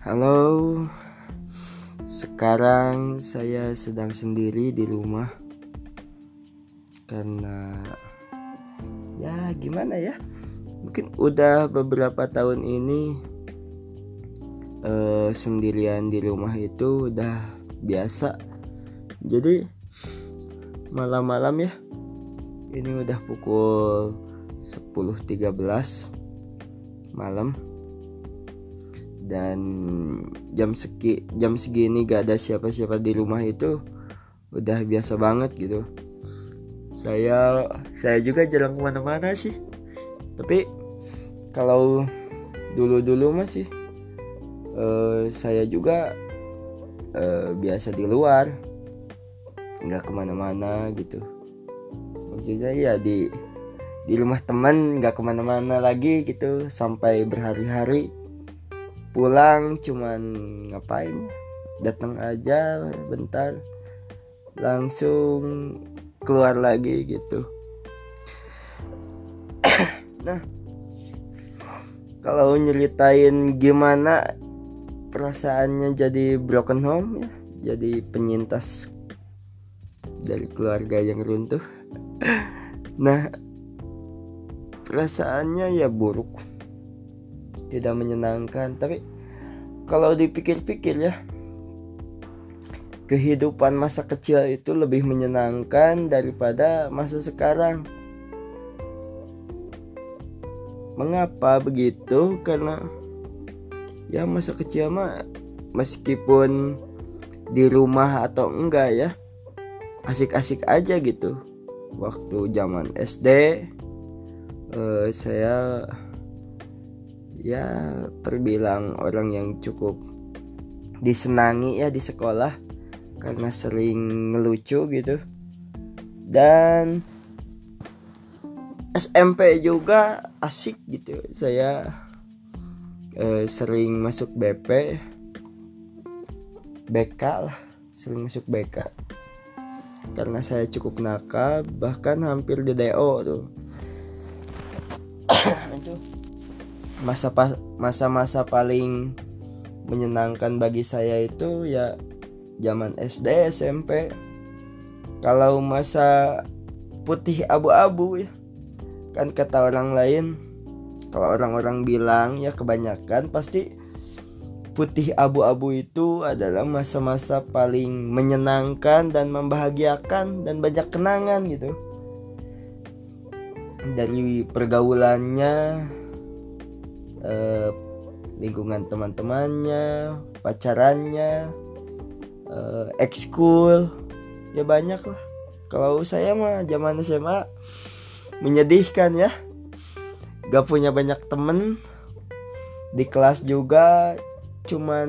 Halo, sekarang saya sedang sendiri di rumah. Karena ya gimana ya, mungkin udah beberapa tahun ini uh, sendirian di rumah itu udah biasa. Jadi malam-malam ya, ini udah pukul 10.13 malam dan jam segi jam segini gak ada siapa-siapa di rumah itu udah biasa banget gitu. Saya saya juga jarang ke mana-mana sih. Tapi kalau dulu-dulu masih uh, saya juga uh, biasa di luar. Nggak ke mana-mana gitu. Maksudnya ya di di rumah teman nggak ke mana-mana lagi gitu. Sampai berhari-hari pulang cuman ngapain? Datang aja bentar. Langsung keluar lagi gitu. Nah kalau nyeritain gimana perasaannya jadi broken home ya? Jadi penyintas dari keluarga yang runtuh. Nah perasaannya ya buruk tidak menyenangkan. Tapi kalau dipikir-pikir ya kehidupan masa kecil itu lebih menyenangkan daripada masa sekarang. Mengapa begitu? Karena ya masa kecil mah meskipun di rumah atau enggak ya asik-asik aja gitu. Waktu zaman SD eh, saya ya terbilang orang yang cukup disenangi ya di sekolah karena sering ngelucu gitu. Dan SMP juga asik gitu. Saya eh, sering masuk BP BK lah sering masuk BK karena saya cukup nakal bahkan hampir di DO tuh masa masa-masa paling menyenangkan bagi saya itu ya zaman SD SMP kalau masa putih abu-abu ya kan kata orang lain kalau orang-orang bilang ya kebanyakan pasti putih abu-abu itu adalah masa-masa paling menyenangkan dan membahagiakan dan banyak kenangan gitu. Dari pergaulannya uh, lingkungan teman-temannya pacarannya uh, ekskul ya banyak lah. Kalau saya mah zaman SMA menyedihkan ya. Gak punya banyak temen di kelas juga cuman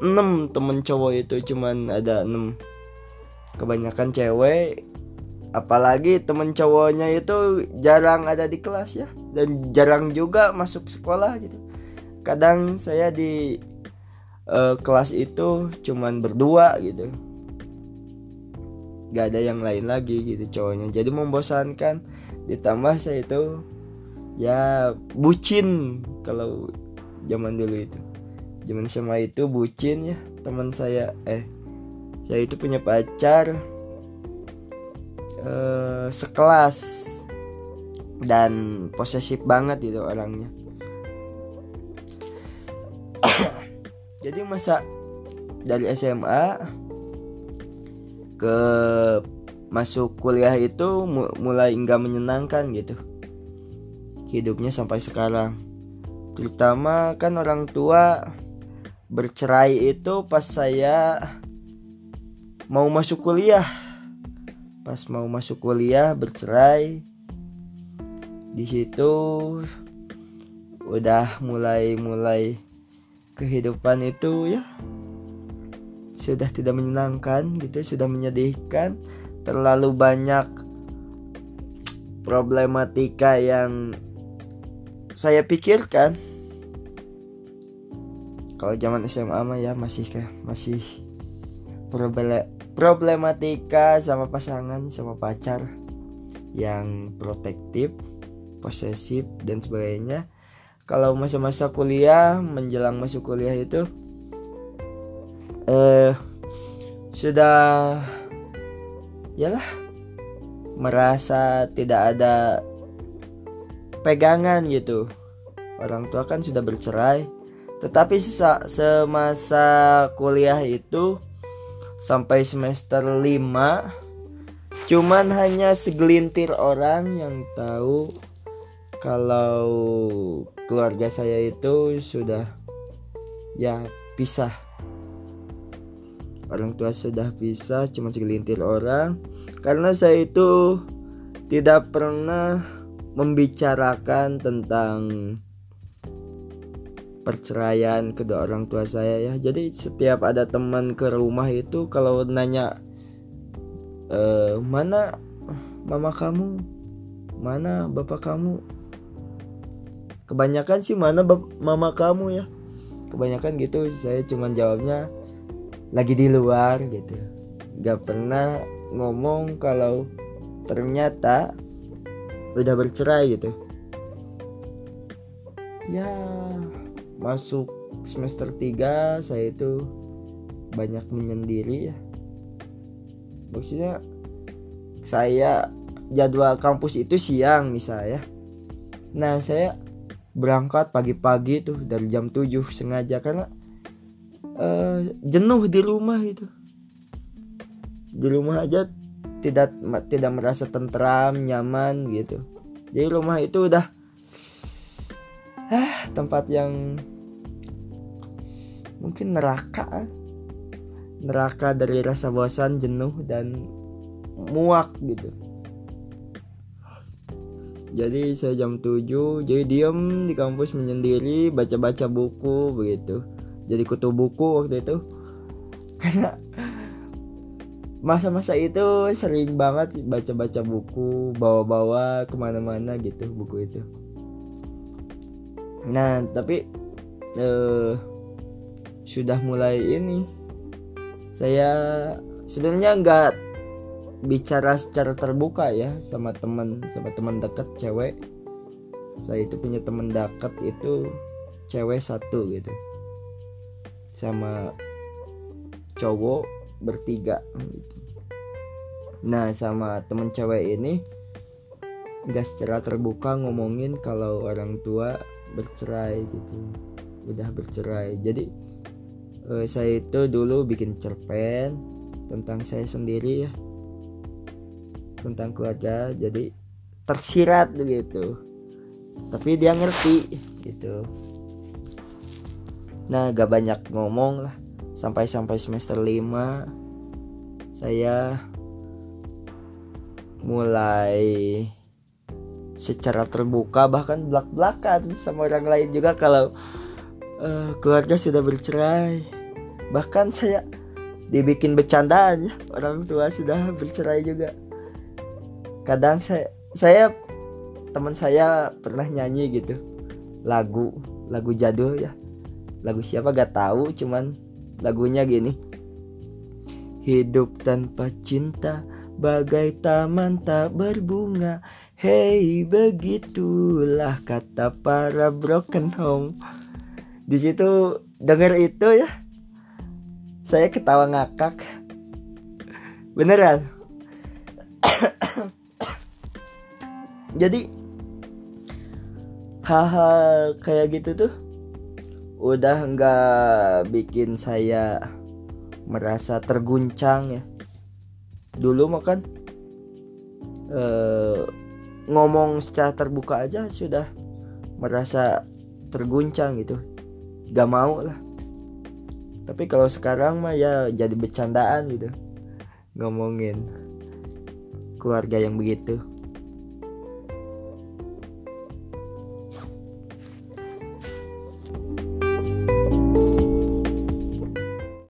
6 temen cowok itu cuman ada 6 kebanyakan cewek apalagi temen cowoknya itu jarang ada di kelas ya dan jarang juga masuk sekolah gitu. Kadang saya di uh, kelas itu cuman berdua gitu. Gak ada yang lain lagi gitu cowoknya. Jadi membosankan. Ditambah saya itu ya bucin kalau zaman dulu itu. Zaman sama itu bucin ya teman saya. Eh saya itu punya pacar uh, sekelas dan posesif banget itu orangnya. Jadi masa dari SMA ke masuk kuliah itu mulai enggak menyenangkan gitu. Hidupnya sampai sekarang. Terutama kan orang tua bercerai itu pas saya mau masuk kuliah. Pas mau masuk kuliah bercerai di situ udah mulai mulai kehidupan itu ya sudah tidak menyenangkan gitu sudah menyedihkan. Terlalu banyak problematika yang saya pikirkan. Kalau zaman SMA mah ya masih kayak masih problematika sama pasangan sama pacar yang protektif posesif dan sebagainya. Kalau masa-masa kuliah menjelang masuk kuliah itu eh sudah yalah merasa tidak ada pegangan gitu. Orang tua kan sudah bercerai. Tetapi semasa kuliah itu sampai semester 5 cuman hanya segelintir orang yang tahu kalau keluarga saya itu sudah ya pisah. Orang tua sudah pisah cuma segelintir orang. Karena saya itu tidak pernah membicarakan tentang perceraian kedua orang tua saya ya. Jadi setiap ada teman ke rumah itu kalau nanya e, mana mama kamu? Mana bapak kamu kebanyakan sih mana mama kamu ya. Kebanyakan gitu saya cuma jawabnya lagi di luar gitu. Gak pernah ngomong kalau ternyata udah bercerai gitu. Ya masuk semester 3 saya itu banyak menyendiri ya. Maksudnya saya jadwal kampus itu siang misalnya nah saya berangkat pagi-pagi tuh dari jam 7 sengaja karena uh, jenuh di rumah itu di rumah aja tidak tidak merasa tentram nyaman gitu. Jadi rumah itu udah ah tempat yang mungkin neraka. Neraka dari rasa bosan jenuh dan muak gitu jadi saya jam 7 jadi diem di kampus menyendiri baca-baca buku begitu. Jadi kutu buku waktu itu. Karena masa-masa itu sering banget baca-baca buku bawa-bawa ke mana-mana gitu buku itu. Nah tapi eh, sudah mulai ini. Saya sebenarnya nggak bicara secara terbuka ya sama teman sama teman dekat cewek. Saya itu punya teman dekat itu cewek satu gitu. Sama cowok bertiga gitu. nah sama temen cewek ini nggak secara terbuka ngomongin kalau orang tua bercerai gitu. Udah bercerai. Jadi eh, saya itu dulu bikin cerpen tentang saya sendiri ya tentang keluarga jadi tersirat begitu tapi dia ngerti gitu. Nah gak banyak ngomong lah. Sampai sampai semester 5 saya mulai secara terbuka bahkan belak-belakan sama orang lain juga kalau uh, keluarga sudah bercerai. Bahkan saya dibikin bercandaan orang tua sudah bercerai juga kadang saya saya teman saya pernah nyanyi gitu. Lagu lagu jadul ya. Lagu siapa gak tahu cuman lagunya gini. Hidup tanpa cinta bagai taman tak berbunga. Hey begitulah kata para broken home. Di situ denger itu ya. Saya ketawa ngakak. Beneran jadi hal-hal kayak gitu tuh udah nggak bikin saya merasa terguncang ya. Dulu makan eh, ngomong secara terbuka aja sudah merasa terguncang gitu. Gak mau lah. Tapi kalau sekarang mah ya jadi bercandaan gitu ngomongin keluarga yang begitu